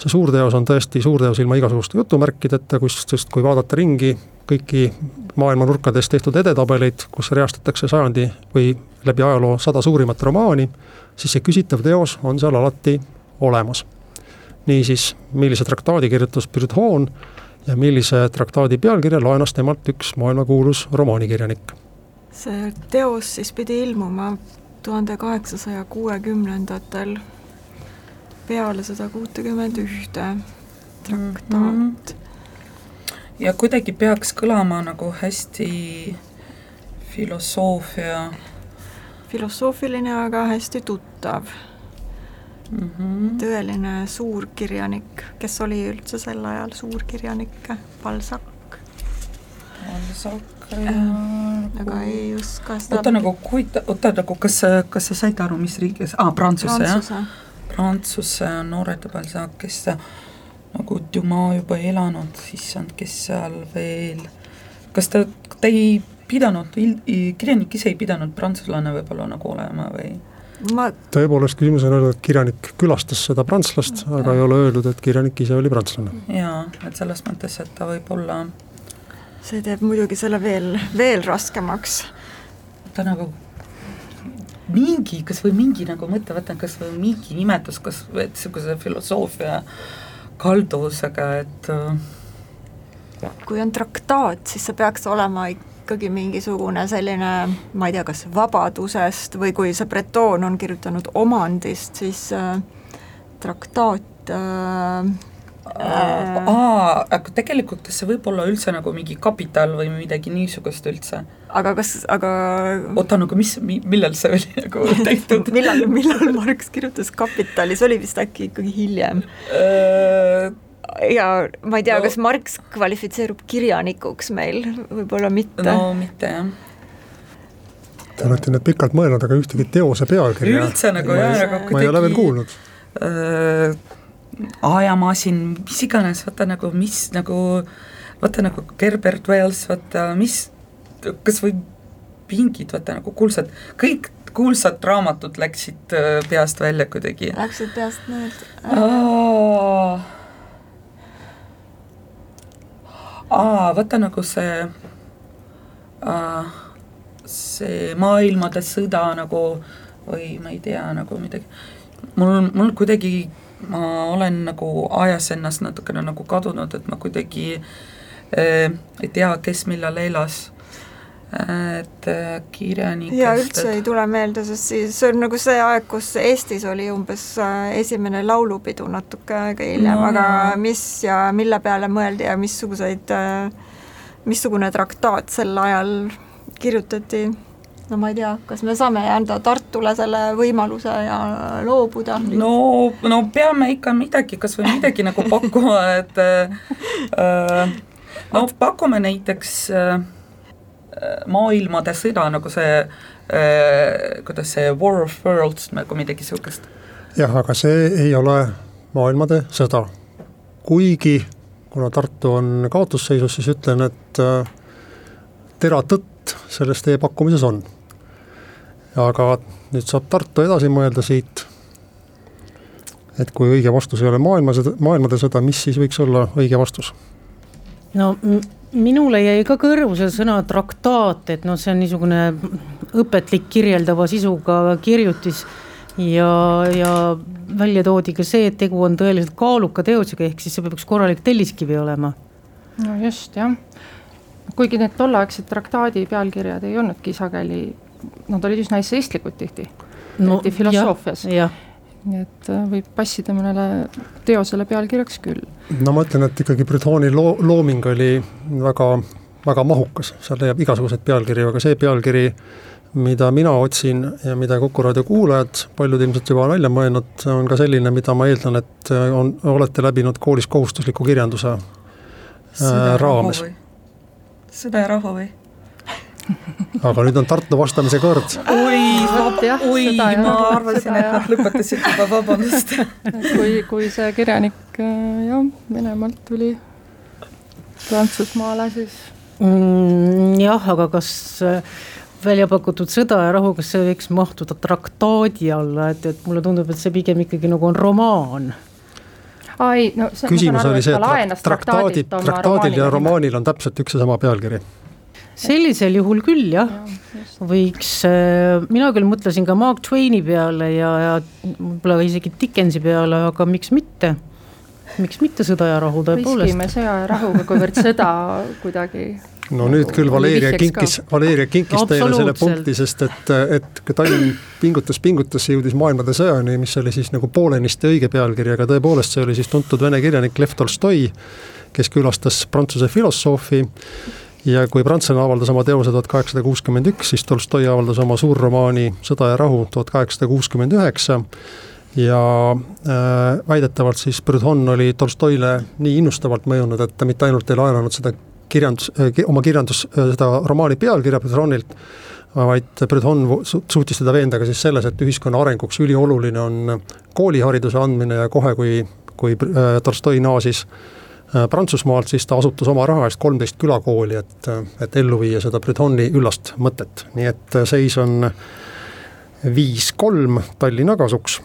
see suurteos on tõesti suurteos ilma igasuguste jutumärkideta, kus, sest kui vaadata ringi kõiki maailma nurkades tehtud edetabeleid, kus reastatakse sajandi või läbi ajaloo sada suurimat romaani, siis see küsitav teos on seal alati olemas. niisiis, millise traktaadi kirjutas Proudhon ja millise traktaadi pealkirja laenas temalt üks maailmakuulus romaanikirjanik? See teos siis pidi ilmuma tuhande kaheksasaja kuuekümnendatel peale sada kuutekümmend ühte traktaat mm. -hmm. ja kuidagi peaks kõlama nagu hästi filosoofia filosoofiline, aga hästi tuttav mm. -hmm. tõeline suurkirjanik, kes oli üldse sel ajal suurkirjanik, Balzac. Balzac ja äh, aga ei oska seda oota nagu, huvitav, oota nagu kas, kas sa said aru, mis riigis ah,, Prantsuse, Prantsuse. jah? Prantsuse Honoré de Balzac, kes nagu Dumas juba elanud, issand, kes seal veel, kas ta, ta ei pidanud, kirjanik ise ei pidanud prantslane võib-olla nagu olema või? ma tõepoolest, küsimus on öeldud, et kirjanik külastas seda prantslast, aga ei ole öeldud, et kirjanik ise oli prantslane. jaa, et selles mõttes, et ta võib olla see teeb muidugi selle veel, veel raskemaks. ta nagu mingi, kas või mingi nagu mõte, vaata kas või mingi nimetus, kas või niisuguse filosoofia kalduvusega, et kui on traktaat, siis see peaks olema ikkagi mingisugune selline, ma ei tea, kas vabadusest või kui see Breton on kirjutanud omandist, siis äh, traktaat äh, Äh. Aa, aga tegelikult see võib olla üldse nagu mingi kapital või midagi niisugust üldse. aga kas, aga oota, nagu mis, millal see oli nagu tehtud millal, millal Marx kirjutas Kapitali, see oli vist äkki ikkagi hiljem äh, ja ma ei tea no., kas Marx kvalifitseerub kirjanikuks meil, võib-olla mitte. no mitte jah. Te olete nüüd pikalt mõelnud, aga ühtegi teose pealkirja üldse nagu jah, aga kuidagi ma ei ole veel kuulnud äh, ajamasin, mis iganes, vaata nagu mis nagu, vaata nagu Gerbert Wells, vaata mis, kas või pingid, vaata nagu kuulsad, kõik kuulsad raamatud läksid äh, peast välja kuidagi. Läksid peast meelde? aa, vaata nagu see äh,, see maailmade sõda nagu või ma ei tea, nagu midagi, mul, mul kuidagi ma olen nagu ajas ennast natukene nagu kadunud, et ma kuidagi äh, ei tea, kes millal elas et äh, kirjanikest. ja üldse ei tule meelde, sest siis see on nagu see aeg, kus Eestis oli umbes äh, esimene laulupidu natuke aega hiljem no,, aga jah. mis ja mille peale mõeldi ja missuguseid, missugune traktaat sel ajal kirjutati no ma ei tea, kas me saame anda Tartule selle võimaluse ja loobuda? no, no peame ikka midagi, kas või midagi nagu pakkuma, et äh, no pakume näiteks äh, maailmade sõda, nagu see äh,, kuidas see War of Worlds nagu midagi niisugust. jah, aga see ei ole maailmade sõda. kuigi, kuna Tartu on kaotusseisus, siis ütlen, et äh, tera tõtt selles teie pakkumises on aga nüüd saab Tartu edasi mõelda siit, et kui õige vastus ei ole maailma, maailmade sõda, mis siis võiks olla õige vastus? no minule jäi ka kõrvu see sõna traktaat, et noh, see on niisugune õpetlik kirjeldava sisuga kirjutis ja, ja välja toodi ka see, et tegu on tõeliselt kaaluka teosega, ehk siis see peab üks korralik telliskivi olema. no just jah, kuigi need tolleaegsed traktaadi pealkirjad ei olnudki sageli nad olid üsna essayistlikud tihti no,, eriti filosoofias. nii et äh, võib passida mõnele teosele pealkirjaks küll. no ma ütlen, et ikkagi Brütoni loo, looming oli väga, väga mahukas, seal leiab igasuguseid pealkirju, aga see pealkiri, mida mina otsin ja mida Kuku raadio kuulajad, paljud ilmselt juba on välja mõelnud, on ka selline, mida ma eeldan, et on, olete läbinud koolis kohustusliku kirjanduse äh, raames. sõda ja rahu või? Aga nüüd on Tartu vastamise kord. oi, oi, ma arvasin, et nad lõpetasid juba, vabandust. Kui, kui see kirjanik äh, jah, Venemaalt tuli Prantsusmaale, siis mm,. jah, aga kas äh, välja pakutud Sõda ja rahu, kas see võiks mahtuda traktaadi alla, et, et mulle tundub, et see pigem ikkagi nagu on romaan. Ai, no see, küsimus oli see, et traktaadid, traktaadil ja romaanil on täpselt üks ja sama pealkiri sellisel juhul küll jah. Ja,, võiks, äh, mina küll mõtlesin ka Mark Twaini peale ja, ja võib-olla isegi Dickensi peale, aga miks mitte? Miks mitte sõda ja rahu tõepoolest. riskime sõja ja rahuga, kuivõrd sõda kuidagi no nüüd küll Valeria kinkis, Valeria kinkis teile selle punkti, sest et, et kui Tallinn pingutas, pingutas, jõudis maailmade sõjani, mis oli siis nagu poolenisti õige pealkiri, aga tõepoolest see oli siis tuntud vene kirjanik Lev Tolstoi, kes külastas prantsuse filosoofi ja kui prantslane avaldas oma teose tuhat kaheksasada kuuskümmend üks, siis Tolstoi avaldas oma suurromaani Sõda ja rahu tuhat kaheksasada kuuskümmend üheksa. Ja äh, väidetavalt siis Proudhon oli Tolstoile nii innustavalt mõjunud, et ta mitte ainult ei laenanud seda kirjandus äh,, oma kirjandus äh,, seda romaani pealkirja Proudhonilt, vaid Proudhon suutis teda veenda ka siis selles, et ühiskonna arenguks ülioluline on koolihariduse andmine ja kohe, kui, kui äh, Tolstoi naasis Äh, Prantsusmaalt, siis ta asutas oma raha eest kolmteist külakooli, et, et ellu viia seda Bretoni üllast mõtet, nii et äh, seis on viis-kolm Tallinna kasuks.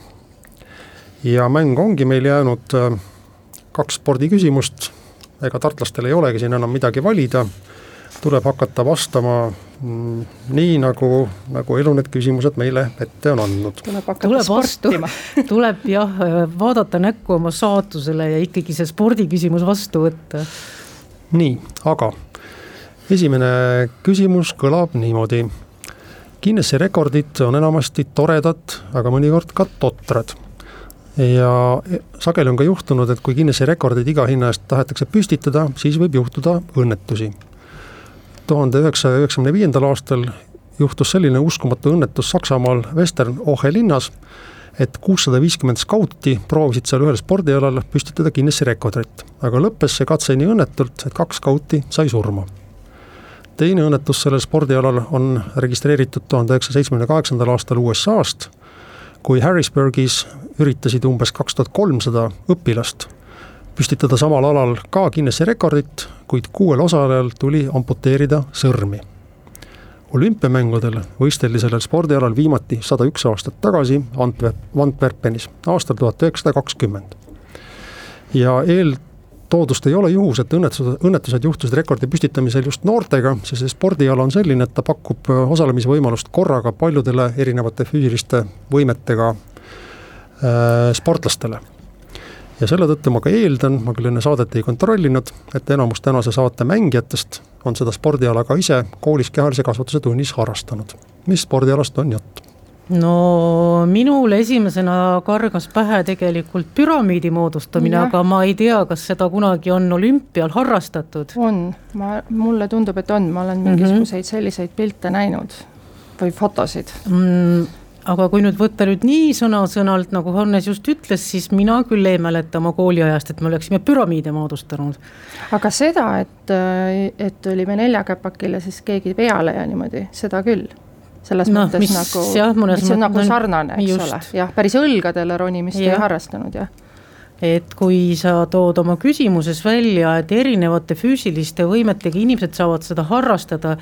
ja mäng ongi meil jäänud äh, kaks spordiküsimust, ega tartlastel ei olegi siin enam midagi valida, tuleb hakata vastama nii, nagu, nagu elu need küsimused meile ette on andnud. tuleb hakata tuleb sportima tuleb jah, vaadata näkku oma saatusele ja ikkagi see spordiküsimus vastu võtta. nii, aga esimene küsimus kõlab niimoodi Guinessi rekordid on enamasti toredad, aga mõnikord ka totrad. ja sageli on ka juhtunud, et kui Guinessi rekordid iga hinna eest tahetakse püstitada, siis võib juhtuda õnnetusi. Tuhande üheksasaja üheksakümne viiendal aastal juhtus selline uskumatu õnnetus Saksamaal Western Ohe linnas, et kuussada viiskümmend skauti proovisid seal ühel spordialal püstitada Guinessi rekordit, aga lõppes see katse nii õnnetult, et kaks skauti sai surma. Teine õnnetus sellel spordialal on registreeritud tuhande üheksasaja seitsmekümne kaheksandal aastal USA-st, kui Harrisburgis üritasid umbes kaks tuhat kolmsada õpilast püstitada samal alal ka Guinessi rekordit, kuid kuuel osalejal tuli amputeerida sõrmi. olümpiamängudel võisteldi sellel spordialal viimati sada üks aastat tagasi Antwerp, Antwerpenis aastal tuhat üheksasada kakskümmend. ja eel toodust ei ole juhus, et õnnetused, õnnetused juhtusid rekordi püstitamisel just noortega, sest see spordiala on selline, et ta pakub osalemisvõimalust korraga paljudele erinevate füüsiliste võimetega äh, sportlastele. Ja selle tõttu ma ka eeldan, ma küll enne saadet ei kontrollinud, et enamus tänase saate mängijatest on seda spordiala ka ise koolis kehalise kasvatuse tunnis harrastanud. mis spordialast on jutt? no minul esimesena kargas pähe tegelikult püramiidi moodustamine, aga ma ei tea, kas seda kunagi on olümpial harrastatud. on, ma, mulle tundub, et on, ma olen mhm. mingisuguseid mm -hmm. selliseid pilte näinud või fotosid mm aga kui nüüd võtta nüüd nii sõna-sõnalt, nagu Hannes just ütles, siis mina küll ei mäleta oma kooliajast, et me oleksime püramiide moodustanud. aga seda, et, et olime neljakäpakil ja siis keegi peale ja niimoodi, seda küll selles no, mõttes mis, nagu, mis on nagu sarnane, eks just. ole, jah, päris õlgadele ronimist ja. ei harrastanud, jah et kui sa tood oma küsimuses välja, et erinevate füüsiliste võimetega inimesed saavad seda harrastada,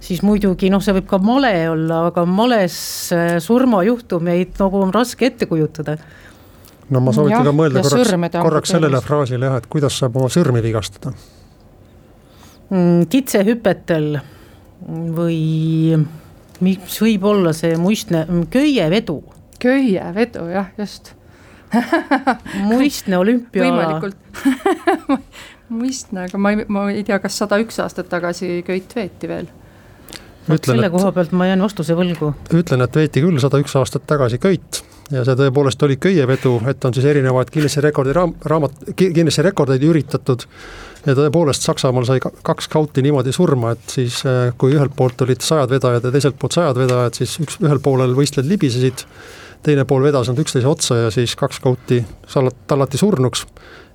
siis muidugi noh, see võib ka male olla, aga males äh, surmajuhtumeid nagu on raske ette kujutada. no ma soovitan ka mõelda korraks, korraks sellele fraasile jah, et kuidas saab oma sõrmi vigastada mm,. kitsehüpetel või mis võib olla see muistne, köievedu. köievedu jah, just muistne olümpiaala. võimalikult muistne, aga ma ei, ma ei tea, kas sada üks aastat tagasi köit veeti veel. Vot selle koha pealt ma jään vastuse võlgu. ütlen, et veeti küll sada üks aastat tagasi köit ja see tõepoolest oli köievedu, et on siis erinevaid Guinessi rekordi raam-, raamat, Guinessi rekordeid üritatud ja tõepoolest Saksamaal sai kaks skauti niimoodi surma, et siis äh, kui ühelt poolt olid sajad vedajad ja teiselt poolt sajad vedajad, siis üks, ühel poolel võistlejad libisesid, teine pool vedas nad üksteise otsa ja siis kaks skauti tallati surnuks.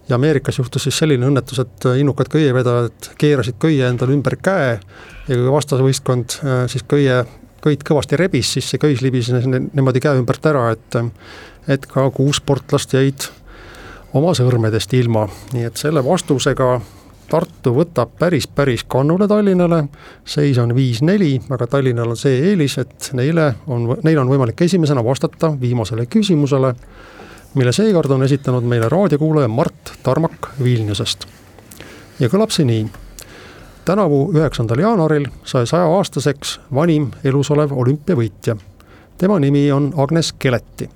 Ja Ameerikas juhtus siis selline õnnetus, et äh, innukad köievedajad keerasid köie endale ümber käe ja kui vastasvõistkond äh, siis köie, köit kõvasti rebis, siis see köis libises niimoodi käe ümbert ära, et et ka kuus sportlast jäid oma sõrmedest ilma, nii et selle vastusega Tartu võtab päris, päris kannule Tallinnale, seis on viis-neli, aga Tallinnal on see eelis, et neile on, neil on võimalik esimesena vastata viimasele küsimusele, mille seekord on esitanud meile raadiokuulaja Mart Tarmak Vilniusest. ja kõlab see nii. tänavu üheksandal jaanuaril sai sajaaastaseks vanim elus olev olümpiavõitja. tema nimi on Agnes Keleti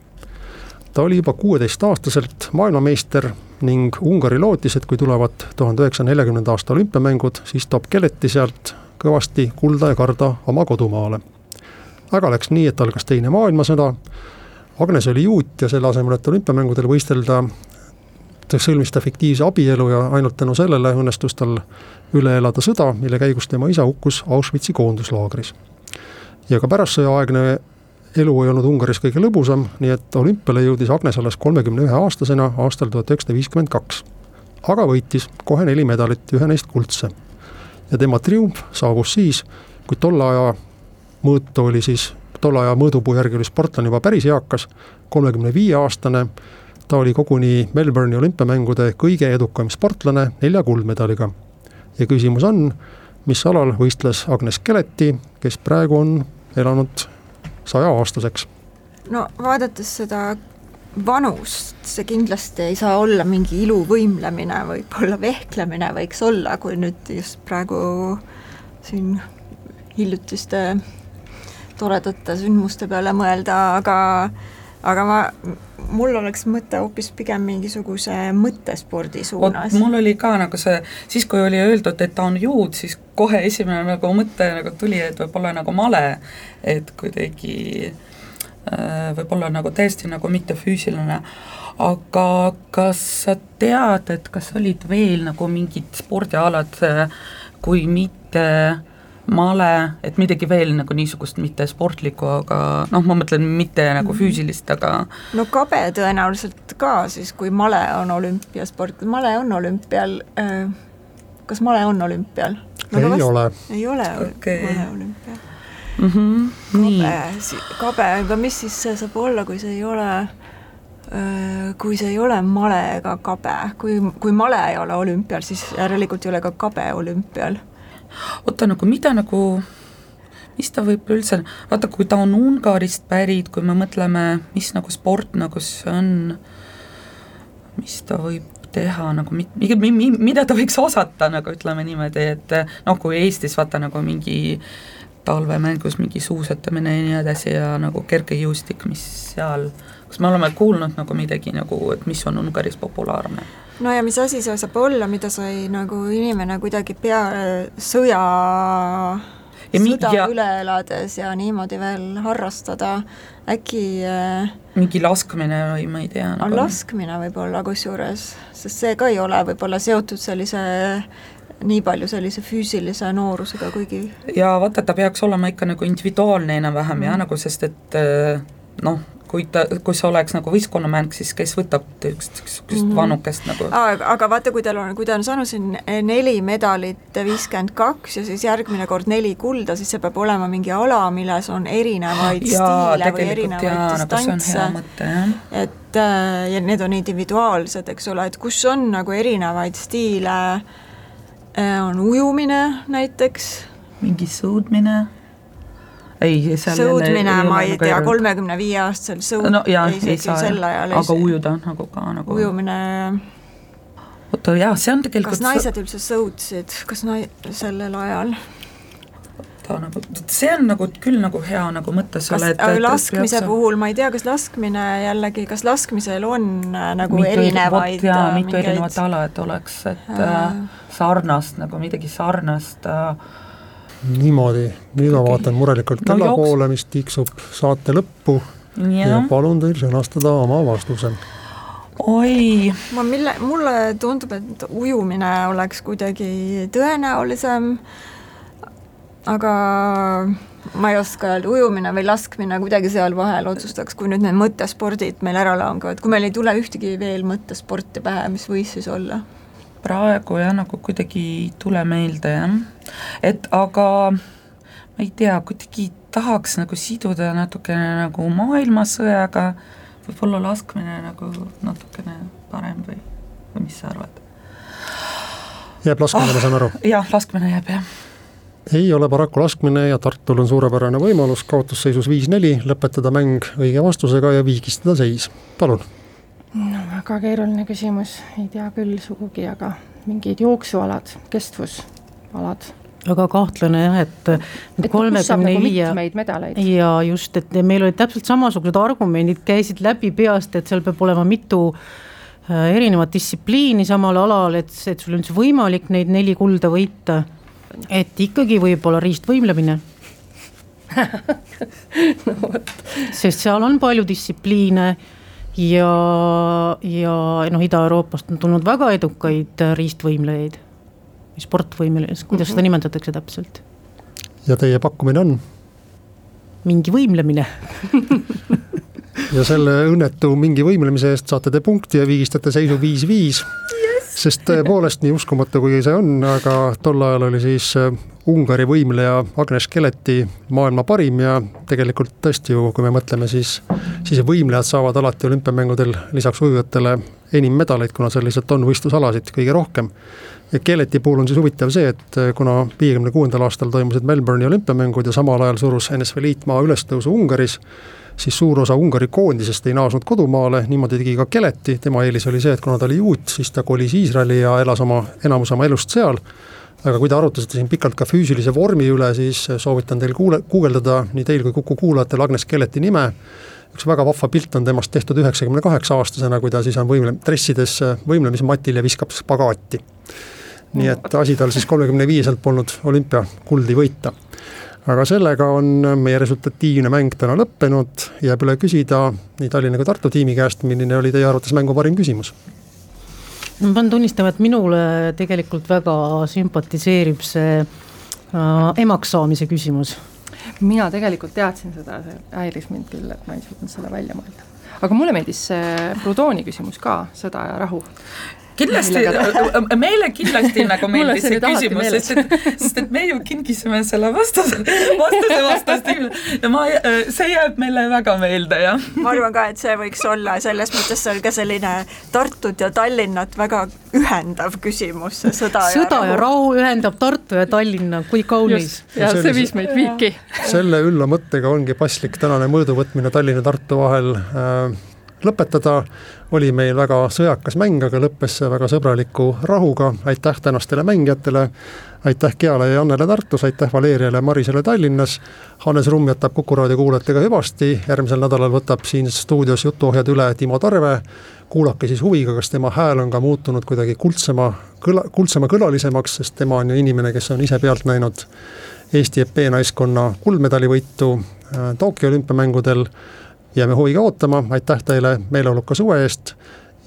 ta oli juba kuueteistaastaselt maailmameister ning Ungari lootis, et kui tulevad tuhande üheksasaja neljakümnenda aasta olümpiamängud, siis toob Keleti sealt kõvasti kulda ja karda oma kodumaale. aga läks nii, et algas Teine maailmasõda, Agnes oli juut ja selle asemel, et olümpiamängudel võistelda, sõlmis ta fiktiivse abielu ja ainult tänu sellele õnnestus tal üle elada sõda, mille käigus tema isa hukkus Auschwitzi koonduslaagris. ja ka pärastsõjaaegne elu ei olnud Ungaris kõige lõbusam, nii et olümpiale jõudis Agnes alles kolmekümne ühe aastasena aastal tuhat üheksasada viiskümmend kaks. aga võitis kohe neli medalit, ühe neist kuldse. ja tema triumf saabus siis, kui tolle aja mõõtu oli siis, tolle aja mõõdupuu järgi oli sportlane juba päris eakas, kolmekümne viie aastane, ta oli koguni Melbourne'i olümpiamängude kõige edukam sportlane nelja kuldmedaliga. ja küsimus on, mis alal võistles Agnes Keleti, kes praegu on elanud sajaaastaseks. no vaadates seda vanust, see kindlasti ei saa olla mingi iluvõimlemine, võib-olla vehklemine võiks olla, kui nüüd just praegu siin hiljutiste toredate sündmuste peale mõelda, aga aga ma, mul oleks mõte hoopis pigem mingisuguse mõttespordi suunas. mul oli ka nagu see, siis kui oli öeldud, et ta on juud, siis kohe esimene nagu mõte nagu tuli, et võib-olla nagu male, et kuidagi äh, võib-olla nagu täiesti nagu mittefüüsiline, aga kas sa tead, et kas olid veel nagu mingid spordialad, äh, kui mitte male, et midagi veel nagu niisugust mitte sportlikku, aga noh, ma mõtlen mitte nagu mhm. füüsilist, aga no kabe tõenäoliselt ka siis, kui male on olümpiasport, male on olümpial, äh, kas male on olümpial no,? ei vast, ole. ei ole okay. male olümpial mm. -hmm. kabe, kabe, aga mis siis see saab olla, kui see ei ole äh, kui see ei ole male ega kabe, kui, kui male ei ole olümpial, siis järelikult ei ole ka kabe olümpial oota nagu mida nagu, mis ta võib üldse, vaata kui ta on Ungarist pärit, kui me mõtleme, mis nagu sport nagu see on, mis ta võib teha nagu, mida ta võiks osata, nagu ütleme niimoodi, et noh, kui Eestis vaata nagu mingi talvemängus mingi suusatamine ja nii edasi ja nagu kergejõustik, mis seal, kas me oleme kuulnud nagu midagi nagu, et mis on Ungaris populaarne? no ja mis asi see saab olla, mida sai nagu inimene kuidagi pea, sõja, sõda ja... üle elades ja niimoodi veel harrastada, äkki äh, mingi laskmine või ma ei tea nagu.... laskmine võib-olla kusjuures, sest see ka ei ole võib-olla seotud sellise nii palju sellise füüsilise noorusega, kuigi ja vaata, ta peaks olema ikka nagu individuaalne enam-vähem mm. jah, nagu sest et äh, noh, kui ta, kui see oleks nagu võistkonnamäng, siis kes võtab niisugust, niisugust mm -hmm. vanukest nagu? Aga, aga vaata, kui tal on, kui ta on saanud siin neli medalit, viiskümmend kaks ja siis järgmine kord neli kulda, siis see peab olema mingi ala, milles on erinevaid jaa, stiile või erinevaid nagu distantse. nagu, et äh, ja need on individuaalsed, eks ole, et kus on nagu erinevaid stiile, äh, on ujumine näiteks, mingi sõudmine ei, seal sõudmine, ma ei tea, kolmekümne viie aastasel sõud no, jaa, ei saa, aga ujuda nagu ka nagu ujumine oota jaa, see on tegelikult kas naised üldse sõutsid, kas nai-, sellel ajal? ta nagu, see on nagu küll nagu hea nagu mõte sulle, et laskmise peaks... puhul ma ei tea, kas laskmine jällegi, kas laskmisel on äh, nagu mitu, erinevaid jaa, äh, mitu mingeid... erinevat ala, et oleks, et äh, sarnast nagu midagi sarnast äh, niimoodi, nüüd ma vaatan murelikult kella no, poole, mis tiksub saate lõppu ja. ja palun teil sõnastada oma vastuse. oi. ma mille, mulle tundub, et ujumine oleks kuidagi tõenäolisem, aga ma ei oska öelda, ujumine või laskmine kuidagi seal vahel otsustaks, kui nüüd need mõttespordid meil ära langevad, kui meil ei tule ühtegi veel mõttesporti pähe, mis võis siis olla praegu jah, nagu kuidagi ei tule meelde jah, et aga ma ei tea, kuidagi tahaks nagu siduda natukene nagu maailmasõjaga, võib-olla laskmine nagu natukene parem või, või mis sa arvad? jääb laskmine ah,, ma saan aru? jah, laskmine jääb jah. Ei ole paraku laskmine ja Tartul on suurepärane võimalus kaotusseisus viis-neli lõpetada mäng õige vastusega ja viigistada seis, palun no väga keeruline küsimus, ei tea küll sugugi, aga mingid jooksualad, kestvusalad väga kahtlane jah, et kolmekümne nagu viie ja just, et meil olid täpselt samasugused argumendid, käisid läbi peast, et seal peab olema mitu äh, erinevat distsipliini samal alal, et, et sul on üldse võimalik neid neli kulda võita. et ikkagi võib-olla riistvõimlemine no, sest seal on palju distsipliine ja, ja noh, Ida-Euroopast on tulnud väga edukaid riistvõimlejaid või sportvõimlejaid, kuidas mm -hmm. seda nimetatakse täpselt? ja teie pakkumine on? mingi võimlemine ja selle õnnetu mingi võimlemise eest saate te punkti ja viigistate seisu viis-viis. Sest tõepoolest, nii uskumatu kui see on, aga tol ajal oli siis Ungari võimleja Agnes Keleti maailma parim ja tegelikult tõesti ju, kui me mõtleme, siis, siis võimlejad saavad alati olümpiamängudel lisaks ujujatele enim medaleid, kuna seal lihtsalt on võistlusalasid kõige rohkem. ja Keleti puhul on siis huvitav see, et kuna viiekümne kuuendal aastal toimusid Melbourne'i olümpiamängud ja samal ajal surus NSV Liit maa ülestõusu Ungaris, siis suur osa Ungari koondisest ei naasnud kodumaale, niimoodi tegi ka Keleti, tema eelis oli see, et kuna ta oli juut, siis ta kolis Iisraeli ja elas oma, enamus oma elust seal, aga kui te arutasite siin pikalt ka füüsilise vormi üle, siis soovitan teil kuule, guugeldada nii teil kui Kuku kuulajatel Agnes Keleti nime, üks väga vahva pilt on temast tehtud üheksakümne kaheksa aastasena, kui ta siis on võimle-, dressides võimlemismatil ja viskab spagaati. nii et asi tal siis kolmekümne viieselt polnud olümpiakuldi võita aga sellega on meie resultatiivne mäng täna lõppenud, jääb üle küsida nii Tallinna kui Tartu tiimi käest, milline oli teie arvates mängu parim küsimus? ma pean tunnistama, et minule tegelikult väga sümpatiseerib see äh, emaks saamise küsimus. mina tegelikult teadsin seda, see häiris mind küll, et ma ei suutnud seda välja mõelda. aga mulle meeldis see Proudhoni küsimus ka, Sõda ja rahu kindlasti, meile kindlasti nagu meeldis see küsimus, sest et, sest et me ju kingisime selle vastuse, vastuse vastastikku ja ma, see jääb meile väga meelde, jah. ma arvan ka, et see võiks olla, selles mõttes see on ka selline Tartut ja Tallinnat väga ühendav küsimus, see sõda, sõda ja rahu. ja rahu ühendab Tartu ja Tallinna, kui kaunis. ja see viis meid viiki. selle ülla mõttega ongi paslik tänane mõõduvõtmine Tallinna-Tartu vahel äh, lõpetada, oli meil väga sõjakas mäng, aga lõppes see väga sõbraliku rahuga, aitäh tänastele mängijatele, aitäh Keale ja Jannele Tartus, aitäh Valeriale ja Marisele Tallinnas, Hannes Rumm jätab Kuku raadio kuulajatega hüvasti, järgmisel nädalal võtab siin stuudios jutuohjad üle Timo Tarve, kuulake siis huviga, kas tema hääl on ka muutunud kuidagi kuldsema, kõla, kuldsema kõlalisemaks, sest tema on ju inimene, kes on ise pealt näinud Eesti ep naiskonna kuldmedalivõitu äh, Tokyo olümpiamängudel jääme huviga ootama, aitäh teile meeleoluka suve eest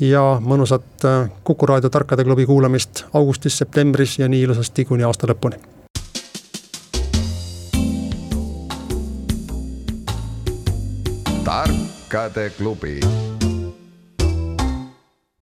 ja mõnusat äh, Kuku raadio Tarkade klubi kuulamist augustis-septembris ja nii ilusasti kuni aasta lõpuni. tarkade klubi